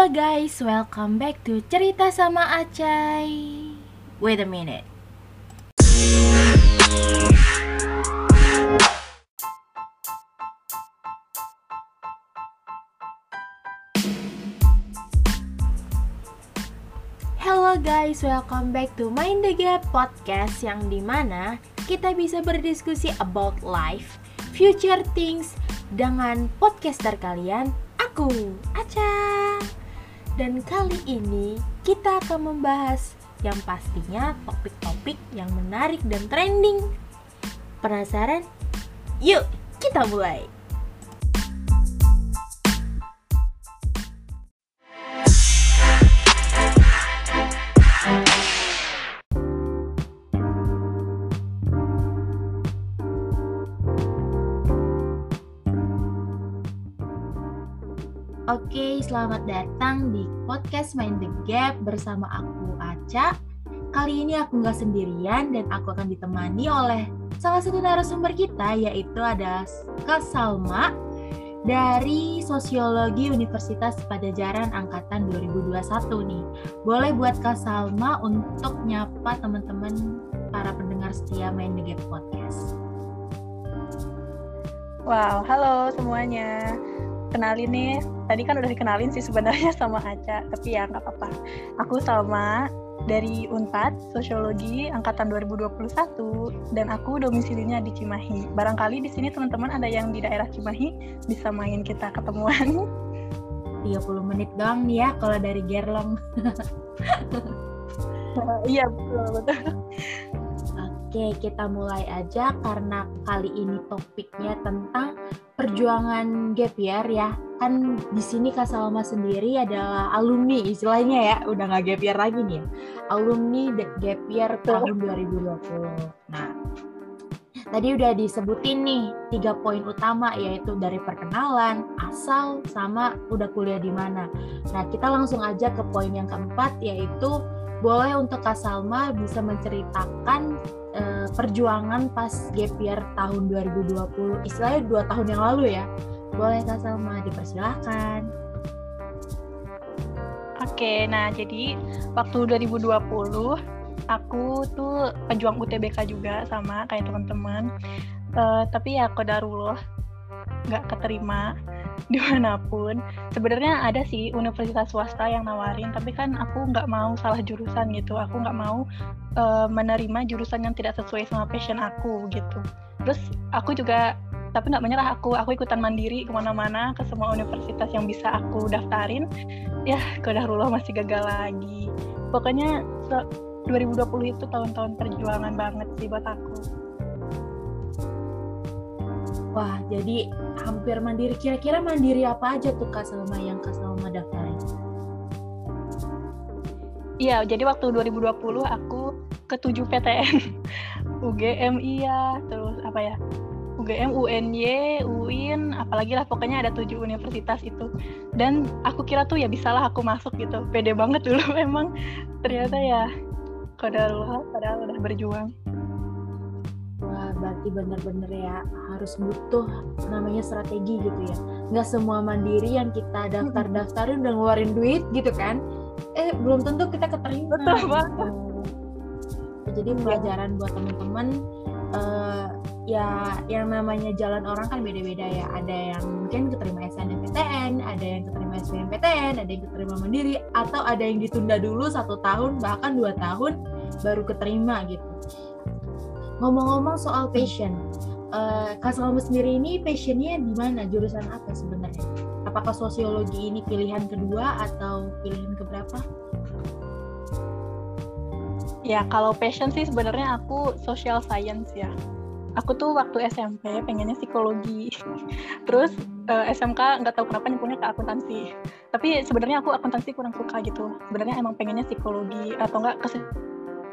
Halo guys, welcome back to Cerita sama Acai. Wait a minute. Hello guys, welcome back to Mind the Gap podcast yang di mana kita bisa berdiskusi about life, future things dengan podcaster kalian, aku, Aca. Dan kali ini kita akan membahas yang pastinya topik-topik yang menarik dan trending. Penasaran? Yuk, kita mulai. Selamat datang di podcast Mind the Gap bersama aku Aca. Kali ini aku nggak sendirian dan aku akan ditemani oleh salah satu narasumber kita yaitu ada Kak Salma dari Sosiologi Universitas Pajajaran Angkatan 2021 nih. Boleh buat Kak Salma untuk nyapa teman-teman para pendengar setia Mind the Gap podcast. Wow, halo semuanya kenalin nih tadi kan udah dikenalin sih sebenarnya sama Aca tapi ya nggak apa-apa aku sama dari Unpad Sosiologi angkatan 2021 dan aku domisilinya di Cimahi. Barangkali di sini teman-teman ada yang di daerah Cimahi bisa main kita ketemuan. 30 menit doang nih ya kalau dari Gerlong. iya betul betul. Oke, kita mulai aja karena kali ini topiknya tentang perjuangan gap year ya. Kan di sini Kak Salma sendiri adalah alumni istilahnya ya, udah nggak gap year lagi nih. Ya. Alumni gap year tahun 2020. Nah, tadi udah disebutin nih tiga poin utama yaitu dari perkenalan, asal, sama udah kuliah di mana. Nah, kita langsung aja ke poin yang keempat yaitu boleh untuk Kak Salma bisa menceritakan uh, perjuangan pas gap year tahun 2020 istilahnya dua tahun yang lalu ya. Boleh Kak Salma dipersilahkan. Oke, nah jadi waktu 2020 aku tuh pejuang UTBK juga sama kayak teman-teman. Uh, tapi ya kodarullah nggak keterima di mana pun. Sebenarnya ada sih universitas swasta yang nawarin tapi kan aku nggak mau salah jurusan gitu. Aku nggak mau uh, menerima jurusan yang tidak sesuai sama passion aku gitu. Terus aku juga tapi nggak menyerah aku. Aku ikutan mandiri ke mana-mana ke semua universitas yang bisa aku daftarin. Ya kodarullah masih gagal lagi. Pokoknya 2020 itu tahun-tahun perjuangan banget sih buat aku Wah, jadi hampir mandiri. Kira-kira mandiri apa aja tuh Kak Salma yang Kak Salma daftarin? Iya, jadi waktu 2020 aku ke 7 PTN. UGM iya, terus apa ya? UGM, UNY, UIN, apalagi lah pokoknya ada tujuh universitas itu. Dan aku kira tuh ya bisalah aku masuk gitu. Pede banget dulu memang. Ternyata ya padahal padahal udah berjuang berarti bener-bener ya harus butuh namanya strategi gitu ya. Nggak semua mandiri yang kita daftar-daftarin udah ngeluarin duit gitu kan. Eh belum tentu kita keterima. Betul banget. Gitu. jadi iya. pelajaran buat teman-teman uh, ya yang namanya jalan orang kan beda-beda ya. Ada yang mungkin keterima SNMPTN ada yang keterima SBMPTN ada yang keterima mandiri atau ada yang ditunda dulu satu tahun bahkan dua tahun baru keterima gitu Ngomong-ngomong soal passion, uh, Kak Salma sendiri ini passionnya di mana? Jurusan apa sebenarnya? Apakah sosiologi ini pilihan kedua atau pilihan keberapa? Ya, kalau passion sih sebenarnya aku social science ya. Aku tuh waktu SMP pengennya psikologi. Terus uh, eh, SMK nggak tahu kenapa nyebutnya ke akuntansi. Tapi sebenarnya aku akuntansi kurang suka gitu. Sebenarnya emang pengennya psikologi atau enggak ke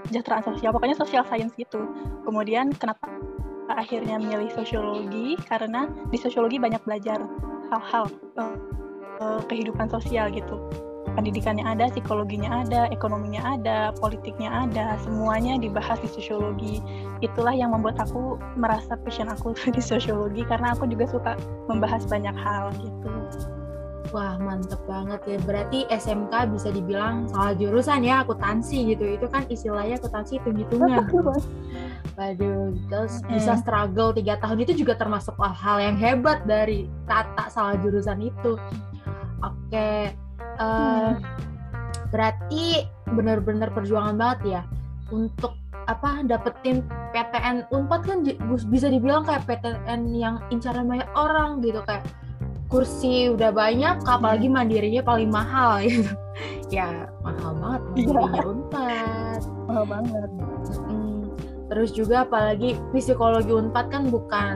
kesejahteraan sosial pokoknya social science gitu kemudian kenapa akhirnya milih sosiologi karena di sosiologi banyak belajar hal-hal uh, kehidupan sosial gitu pendidikannya ada, psikologinya ada, ekonominya ada, politiknya ada, semuanya dibahas di sosiologi. Itulah yang membuat aku merasa passion aku di sosiologi karena aku juga suka membahas banyak hal gitu. Wah mantep banget ya. Berarti SMK bisa dibilang salah jurusan ya akuntansi gitu. Itu kan istilahnya akuntansi hitung-hitungan. Waduh, terus mm. bisa struggle tiga tahun itu juga termasuk hal yang hebat dari kata salah jurusan itu. Oke, uh, berarti benar-benar perjuangan banget ya untuk apa dapetin PTN Unpad kan bisa dibilang kayak PTN yang incaran banyak orang gitu kayak kursi udah banyak apalagi mandirinya paling mahal gitu. Ya mahal banget mandirinya. Unpad. Mahal banget. Hmm. terus juga apalagi psikologi Unpad kan bukan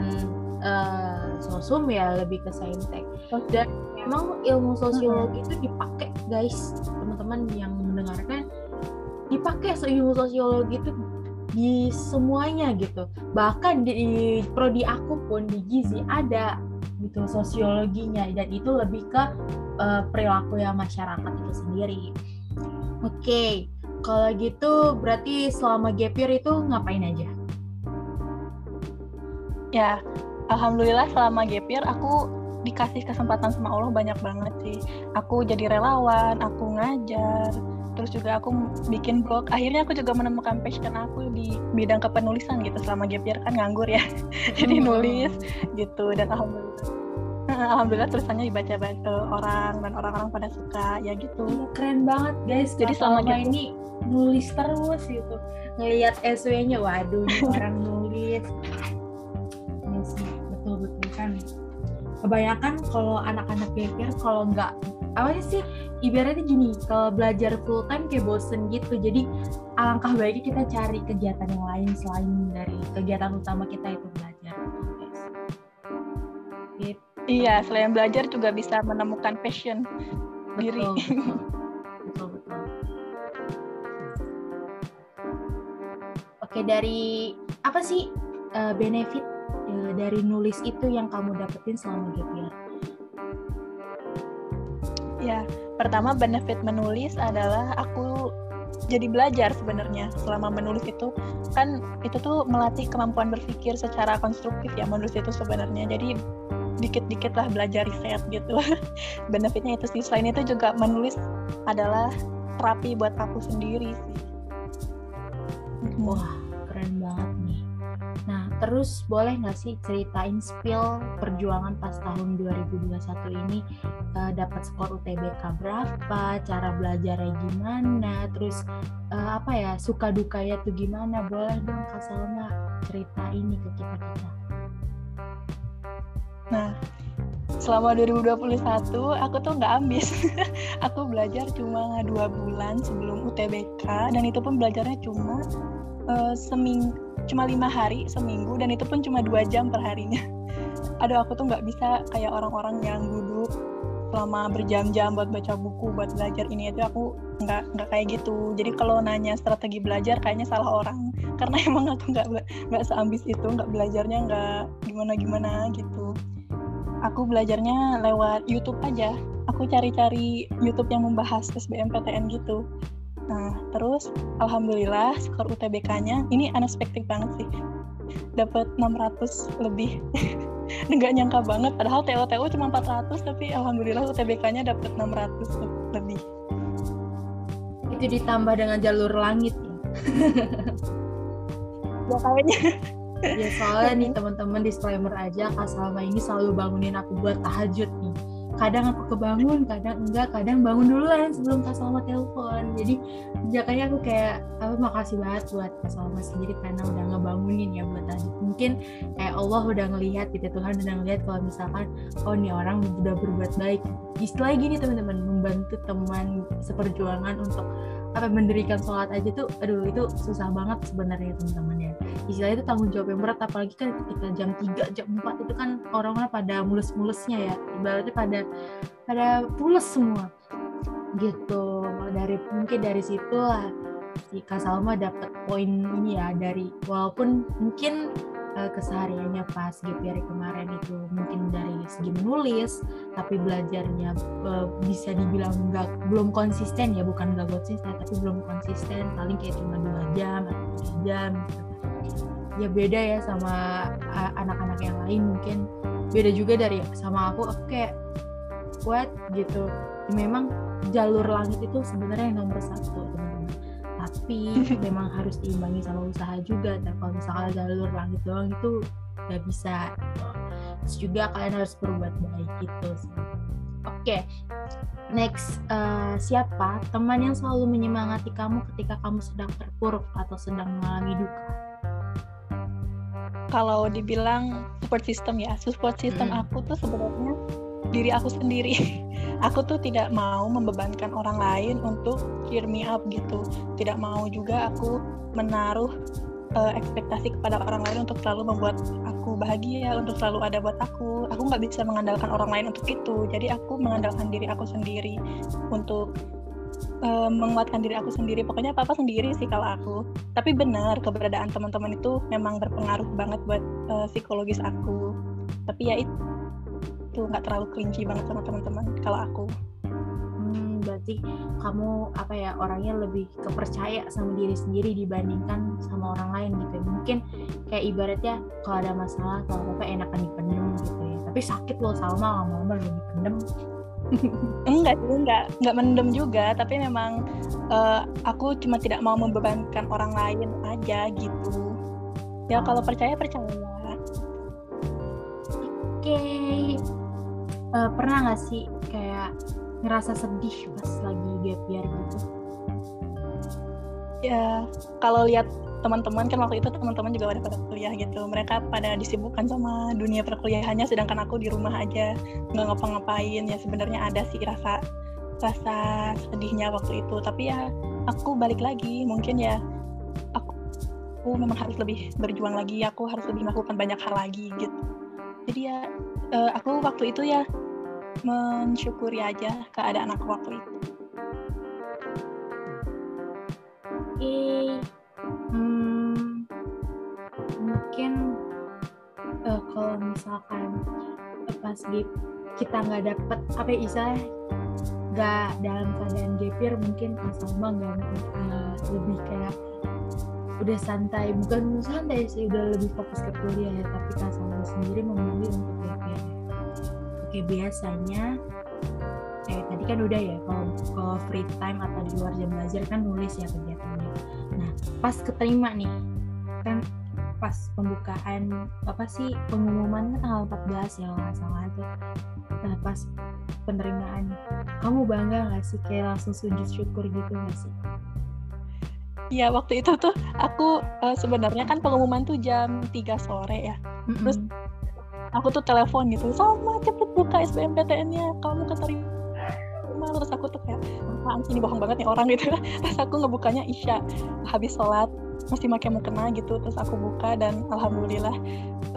uh, sosum ya lebih ke saintek. Dan memang ilmu sosiologi itu dipakai guys teman-teman yang mendengarkan dipakai ilmu sosiologi itu di semuanya gitu. Bahkan di prodi aku pun di gizi ada gitu sosiologinya dan itu lebih ke uh, perilaku yang masyarakat itu sendiri. Oke, okay. kalau gitu berarti selama gap year itu ngapain aja? Ya, alhamdulillah selama gap year aku dikasih kesempatan sama Allah banyak banget sih. Aku jadi relawan, aku ngajar, terus juga aku bikin blog. Akhirnya aku juga menemukan passion aku di bidang kepenulisan gitu selama gap year kan nganggur ya. jadi hmm. nulis gitu dan alhamdulillah alhamdulillah tulisannya dibaca banyak orang dan orang-orang pada suka ya gitu keren banget guys jadi selama gitu. ini nulis terus gitu ngelihat SW-nya waduh orang nulis ini iya betul betul kan kebanyakan kalau anak-anak pikir kalau nggak apa sih ibaratnya gini kalau belajar full time kayak bosen gitu jadi alangkah baiknya kita cari kegiatan yang lain selain dari kegiatan utama kita itu belajar gitu Iya, selain belajar juga bisa menemukan passion betul, diri. Betul, betul. Oke, dari apa sih uh, benefit uh, dari nulis itu yang kamu dapetin selama gap year? Ya, pertama benefit menulis adalah aku jadi belajar sebenarnya selama menulis itu. Kan itu tuh melatih kemampuan berpikir secara konstruktif ya menulis itu sebenarnya. Jadi dikit-dikit lah belajar riset gitu. Benefitnya itu sih. Selain itu juga menulis adalah terapi buat aku sendiri sih. Wah terus boleh nggak sih ceritain spill perjuangan pas tahun 2021 ini? Uh, dapat skor UTBK berapa? Cara belajarnya gimana? Terus uh, apa ya suka dukanya tuh gimana? Boleh dong Kak Salma cerita ini ke kita kita. Nah, selama 2021 aku tuh nggak ambis. aku belajar cuma dua bulan sebelum UTBK dan itu pun belajarnya cuma uh, seming cuma lima hari seminggu dan itu pun cuma dua jam per harinya. Aduh aku tuh nggak bisa kayak orang-orang yang duduk selama berjam-jam buat baca buku buat belajar ini itu aku nggak nggak kayak gitu jadi kalau nanya strategi belajar kayaknya salah orang karena emang aku nggak nggak seambis itu nggak belajarnya nggak gimana gimana gitu aku belajarnya lewat YouTube aja. Aku cari-cari YouTube yang membahas SBMPTN gitu. Nah, terus alhamdulillah skor UTBK-nya ini unexpected banget sih. Dapat 600 lebih. Nggak nyangka banget padahal TO-TO cuma 400 tapi alhamdulillah UTBK-nya dapat 600 lebih. Itu ditambah dengan jalur langit ya. ya kayaknya ya soalnya nih teman-teman disclaimer aja kak Salma ini selalu bangunin aku buat tahajud nih kadang aku kebangun kadang enggak kadang bangun duluan sebelum kak Salma telepon. Jadi jakanya aku kayak apa makasih banget buat kak Salma sendiri karena udah ngebangunin ya buat tahajud mungkin kayak Allah udah ngelihat gitu Tuhan udah ngelihat kalau misalkan oh nih orang udah berbuat baik. Istilahnya gini teman-teman membantu teman seperjuangan untuk apa mendirikan sholat aja tuh aduh itu susah banget sebenarnya teman-teman ya istilahnya itu tanggung jawab yang berat apalagi kan ketika jam 3 jam 4 itu kan orang-orang pada mulus-mulusnya ya. Ibaratnya pada pada pules semua. Gitu. Dari mungkin dari situ lah si Kak Salma dapat poin ini ya dari walaupun mungkin uh, kesehariannya pas GPR kemarin itu mungkin dari segi menulis tapi belajarnya uh, bisa dibilang nggak belum konsisten ya bukan nggak konsisten tapi belum konsisten paling kayak cuma dua jam atau tiga jam gitu. ya beda ya sama anak-anak yang lain mungkin. Beda juga dari sama aku aku kayak kuat gitu. Memang jalur langit itu sebenarnya yang nomor satu teman-teman tapi memang harus diimbangi sama usaha juga dan kalau misalnya jalur langit doang itu nggak bisa gitu. terus juga kalian harus berbuat baik gitu oke next uh, siapa teman yang selalu menyemangati kamu ketika kamu sedang terpuruk atau sedang mengalami duka kalau dibilang support system ya support system hmm. aku tuh sebenarnya diri aku sendiri. Aku tuh tidak mau membebankan orang lain untuk cheer me up gitu. Tidak mau juga aku menaruh uh, ekspektasi kepada orang lain untuk selalu membuat aku bahagia untuk selalu ada buat aku. Aku nggak bisa mengandalkan orang lain untuk itu. Jadi aku mengandalkan diri aku sendiri untuk uh, menguatkan diri aku sendiri. Pokoknya apa apa sendiri sih kalau aku. Tapi benar keberadaan teman-teman itu memang berpengaruh banget buat uh, psikologis aku. Tapi ya itu itu nggak terlalu kelinci banget sama teman-teman kalau aku. Hmm, berarti kamu apa ya orangnya lebih kepercaya sama diri sendiri dibandingkan sama orang lain gitu ya. Mungkin kayak ibaratnya kalau ada masalah atau apa enakan dipendem gitu ya. Tapi sakit loh sama lama-lama lebih dipendem. Enggak sih enggak. Enggak mendem juga tapi memang uh, aku cuma tidak mau membebankan orang lain aja gitu. Ya kalau percaya percaya oke. okay. Uh, pernah nggak sih kayak ngerasa sedih pas lagi gap year gitu? Ya kalau lihat teman-teman kan waktu itu teman-teman juga udah pada kuliah gitu. Mereka pada disibukkan sama dunia perkuliahannya sedangkan aku di rumah aja nggak ngapa-ngapain. Ya sebenarnya ada sih rasa rasa sedihnya waktu itu. Tapi ya aku balik lagi. Mungkin ya aku, aku memang harus lebih berjuang lagi. Aku harus lebih melakukan banyak hal lagi gitu. Jadi ya uh, aku waktu itu ya mensyukuri aja keadaan aku waktu itu. Oke, hmm, mungkin uh, kalau misalkan pas di kita nggak dapet apa ya Isa nggak dalam keadaan gapir mungkin pas sama nggak uh, lebih kayak udah santai bukan santai sih udah lebih fokus ke kuliah ya tapi Kak Sendiri memilih untuk gapir oke biasanya eh tadi kan udah ya kalau kalau free time atau di luar jam belajar kan nulis ya kegiatannya. Nah pas keterima nih kan pas pembukaan apa sih pengumuman kan tanggal 14 ya nggak salah tuh. Nah pas penerimaan kamu bangga nggak sih? Kayak langsung sujud syukur gitu nggak sih Iya waktu itu tuh aku uh, sebenarnya kan pengumuman tuh jam 3 sore ya. Mm -hmm. Terus aku tuh telepon gitu, sama cepet buka SBMPTN-nya, kamu keterima. Terus aku tuh kayak, apaan sih ini bohong banget nih orang gitu. Terus aku ngebukanya Isya, habis sholat masih pakai mukena gitu. Terus aku buka dan alhamdulillah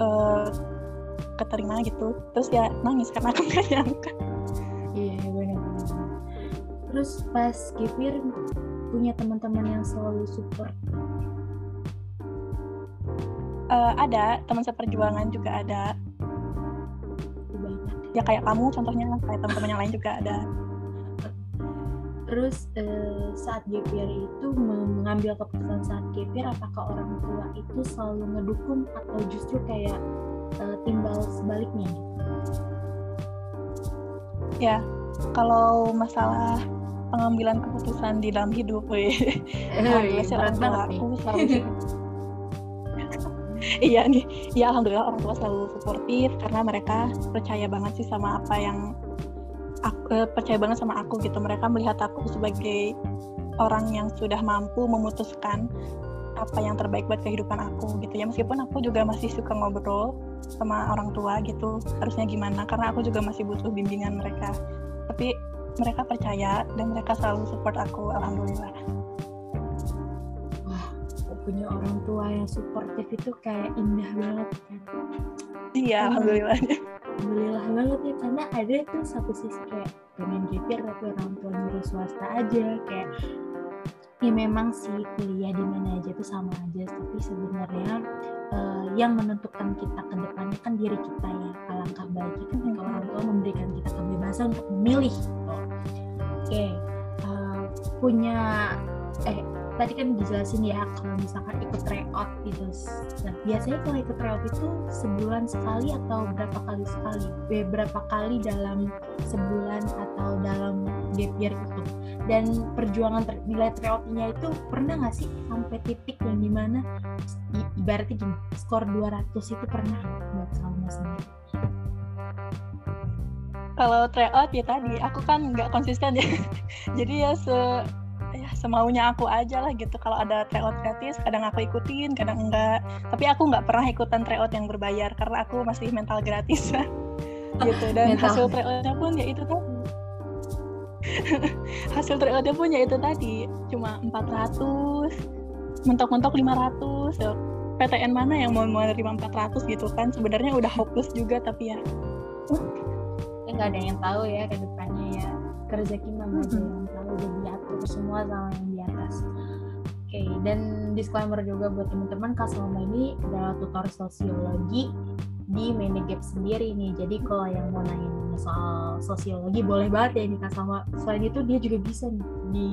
uh, keterima gitu. Terus ya nangis karena aku gak nyangka. Iya yeah, benar-benar. Terus pas kipir punya teman-teman yang selalu support? Uh, ada teman seperjuangan juga ada. Ya kayak kamu contohnya kayak teman-teman yang lain juga ada. Terus uh, saat GPR itu mengambil keputusan saat GPR apakah orang tua itu selalu ngedukung atau justru kayak uh, timbal sebaliknya Ya, kalau masalah pengambilan keputusan di dalam hidup weh. Alhamdulillah sih orang tua aku selalu iya nih ya alhamdulillah orang tua selalu suportif karena mereka percaya banget sih sama apa yang aku, eh, percaya banget sama aku gitu. Mereka melihat aku sebagai orang yang sudah mampu memutuskan apa yang terbaik buat kehidupan aku gitu ya. Meskipun aku juga masih suka ngobrol sama orang tua gitu harusnya gimana? Karena aku juga masih butuh bimbingan mereka. Tapi mereka percaya dan mereka selalu support aku alhamdulillah. Wah punya orang tua yang supportive itu kayak indah banget kan? Iya alhamdulillah. alhamdulillah banget ya karena ada tuh satu sisi kayak pengen GPR tapi orang tua nyuruh swasta aja kayak ya memang sih kuliah di mana aja tuh sama aja tapi sebenarnya uh, yang menentukan kita ke depannya kan diri kita ya alangkah baiknya kan kalau orang tua memberikan kita kebebasan untuk memilih gitu. oke okay. uh, eh, punya eh tadi kan dijelasin ya kalau misalkan ikut tryout gitu. Nah, biasanya kalau ikut tryout itu sebulan sekali atau berapa kali sekali? Berapa kali dalam sebulan atau dalam gap year itu? Dan perjuangan nilai tryoutnya itu pernah nggak sih sampai titik yang di mana ibaratnya gini, skor 200 itu pernah buat Salma sendiri? Kalau tryout ya tadi, aku kan nggak konsisten ya. Jadi ya se ya semaunya aku aja lah gitu kalau ada tryout gratis kadang aku ikutin kadang enggak tapi aku nggak pernah ikutan tryout yang berbayar karena aku masih mental gratis gitu dan mental. hasil tryoutnya pun ya itu tadi hasil tryoutnya pun ya itu tadi cuma 400 mentok-mentok 500 so, PTN mana yang mau menerima 400 gitu kan? Sebenarnya udah hopeless juga tapi ya. Ya nggak ada yang tahu ya ke depannya ya. Rezeki mama aja yang tahu jadi diatur semua sama yang di atas. Oke okay. dan disclaimer juga buat teman-teman Kak Salma ini adalah tutor sosiologi di Menegap sendiri nih. Jadi kalau yang mau nanya soal sosiologi boleh banget ya ini Kak Salma. Selain itu dia juga bisa nih di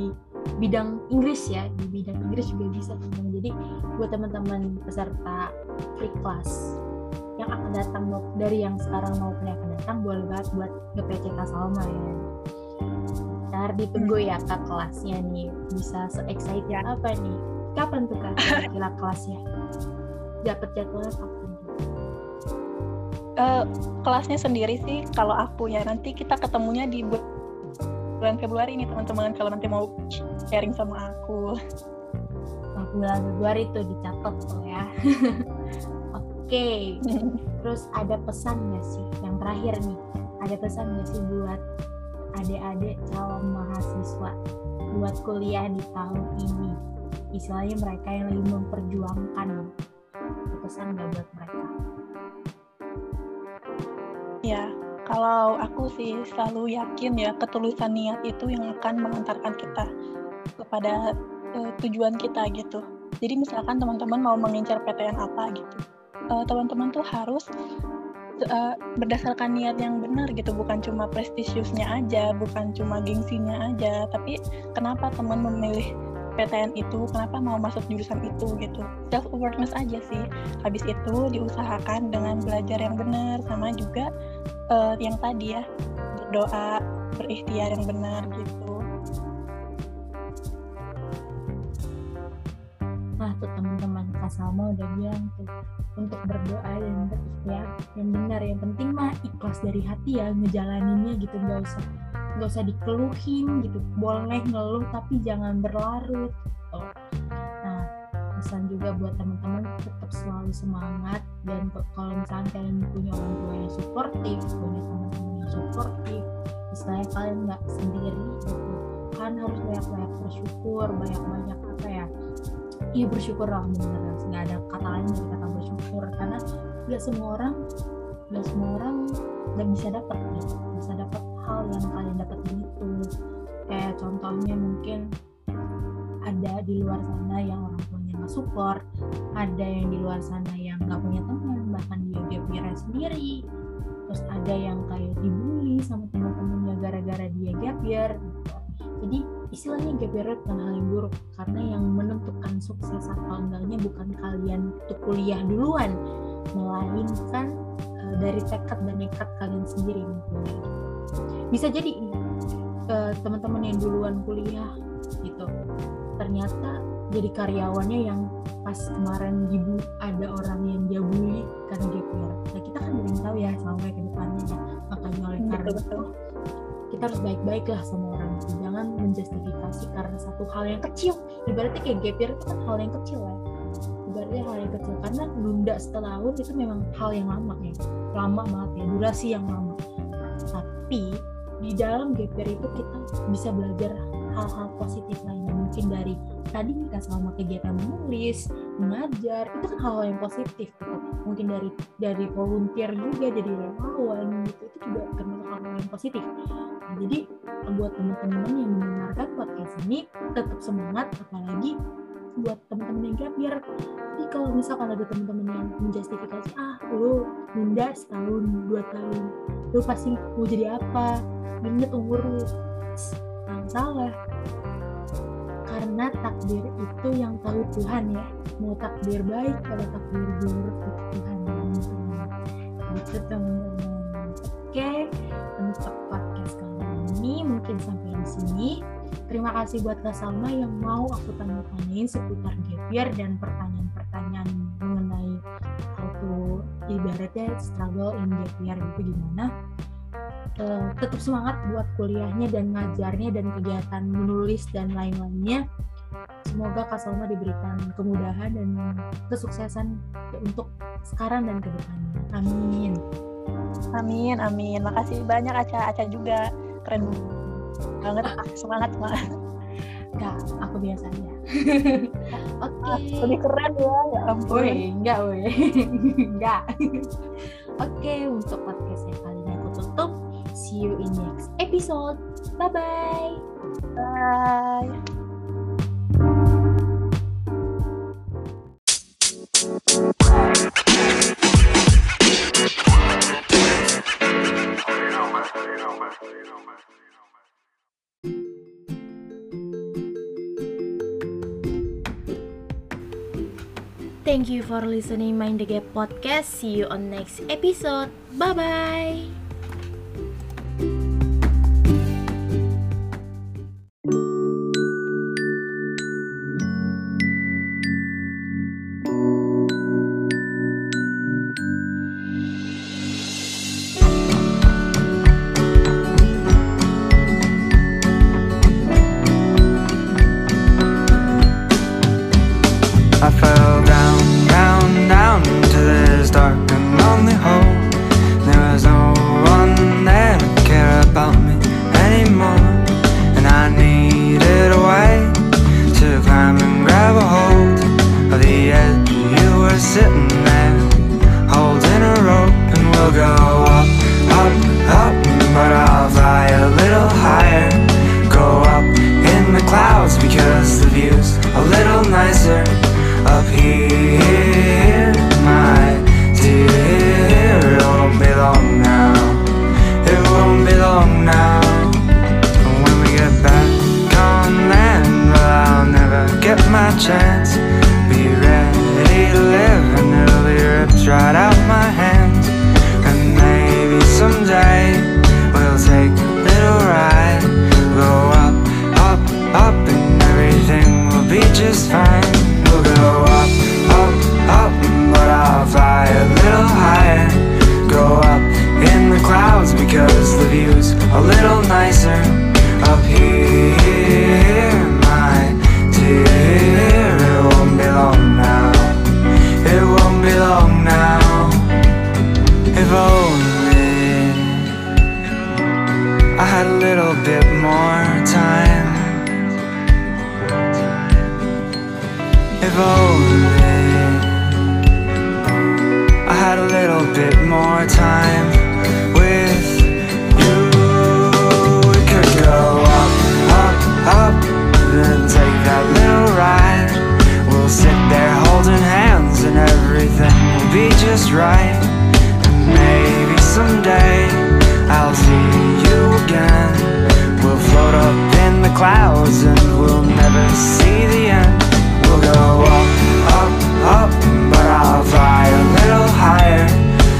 bidang Inggris ya. Di bidang Inggris juga bisa teman jadi buat teman-teman peserta free class yang akan datang dari yang sekarang mau yang akan datang boleh banget buat nge-PC Kak Salma ya. Ntar ditunggu ya kak kelasnya nih. Bisa se excited ya. apa nih? Kapan tuh kak kira kelasnya? Dapat jadwalnya kapan uh, kelasnya sendiri sih kalau aku ya. Nanti kita ketemunya di bulan Februari ini teman-teman kalau nanti mau sharing sama aku. Oh, bulan Februari itu dicatat tuh ya. Oke. Okay. terus ada pesan nggak sih? Yang terakhir nih. Ada pesan nggak sih buat adik-adik calon mahasiswa buat kuliah di tahun ini? Istilahnya mereka yang lagi memperjuangkan pesan gak buat mereka ya kalau aku sih selalu yakin ya ketulusan niat itu yang akan mengantarkan kita kepada uh, tujuan kita gitu. Jadi misalkan teman-teman mau mengincar PTN apa gitu uh, teman-teman tuh harus uh, berdasarkan niat yang benar gitu. Bukan cuma prestisiusnya aja bukan cuma gengsinya aja tapi kenapa teman memilih PTN itu kenapa mau masuk jurusan itu gitu. Self awareness aja sih. Habis itu diusahakan dengan belajar yang benar sama juga uh, yang tadi ya berdoa berikhtiar yang benar gitu. Nah tuh teman-teman Kak Salma udah bilang tuh untuk berdoa dan berikhtiar yang benar. Yang penting mah ikhlas dari hati ya ngejalaninnya gitu nggak usah nggak usah dikeluhin gitu. Boleh ngeluh tapi jangan berlarut gitu. nah pesan juga buat teman-teman tetap selalu semangat. Dan kalau misalnya kalian punya orang tua yang suportif punya teman-teman yang suportif istilahnya kalian nggak sendiri gitu kan harus banyak-banyak bersyukur banyak-banyak apa ya iya bersyukur lah bener nggak ada kata lain dari kata bersyukur karena nggak semua orang nggak semua orang nggak bisa dapat gitu bisa dapat hal yang kalian dapetin itu kayak contohnya mungkin ada di luar sana yang orang tuanya nggak support ada yang di luar sana yang nggak punya teman bahkan dia gap sendiri. Terus ada yang kayak dibully sama teman-temannya gara-gara dia gap year gitu. Jadi istilahnya gap year bukan hal yang buruk karena yang menentukan sukses atau enggaknya bukan kalian untuk kuliah duluan melainkan uh, dari tekad dan nekat kalian sendiri kuliah bisa jadi uh, teman-teman yang duluan kuliah gitu ternyata jadi karyawannya yang pas kemarin ibu ada orang yang dia bully karena gap year nah kita kan belum tahu ya sampai ke depannya ya. Makanya oleh karena itu? kita harus baik-baik lah sama orang itu. Jangan menjustifikasi karena satu hal yang kecil. Ibaratnya kayak gap year itu kan hal yang kecil ya. Ibaratnya hal yang kecil. Karena nunda setahun itu memang hal yang lama ya. Lama banget ya. Durasi yang lama. Tapi di dalam year itu kita bisa belajar hal-hal positif lainnya mungkin dari tadi kita selama kegiatan menulis mengajar itu kan hal-hal yang positif gitu. Mungkin dari dari volunteer juga jadi relawan gitu itu juga termasuk hal-hal yang positif. Jadi buat teman-teman yang mendengarkan podcast ini tetap semangat apalagi buat teman-teman yang gap year jadi kalau misalkan ada teman-teman yang menjustifikasi ah lu nunda setahun dua tahun lu pasti mau jadi apa? Inget umur lu nah, salah. Karena takdir itu yang tahu Tuhan ya. Mau takdir baik atau takdir buruk itu Tuhan. Yang gitu teman-teman. Oke untuk podcast kali ini mungkin sampai di sini terima kasih buat Kak Salma yang mau aku tanya-tanyain seputar gap year dan pertanyaan-pertanyaan mengenai how to ibaratnya struggle in gap year itu gimana uh, tetap semangat buat kuliahnya dan ngajarnya dan kegiatan menulis dan lain-lainnya. Semoga Kak Salma diberikan kemudahan dan kesuksesan untuk sekarang dan ke depannya. Amin. Amin, amin. Makasih banyak Aca. Aca juga keren banget. Semangat, semangat. Enggak, aku biasa aja. Oke. Okay. Lebih keren ya, ya ampun. Woi, enggak, woi. enggak. Oke, okay, untuk podcastnya kali ini aku tutup. See you in next episode. Bye-bye. Bye. Thank you for listening Mind the Gap podcast. See you on next episode. Bye bye. clouds and we'll never see the end. We'll go up, up, up, but I'll fly a little higher.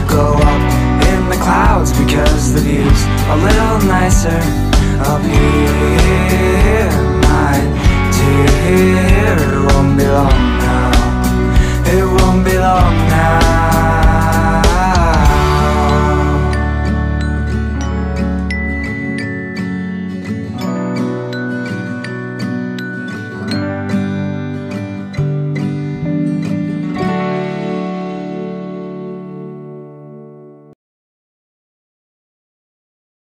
Go up in the clouds because the view's a little nicer. Up here, my dear, it won't be long now. It won't be long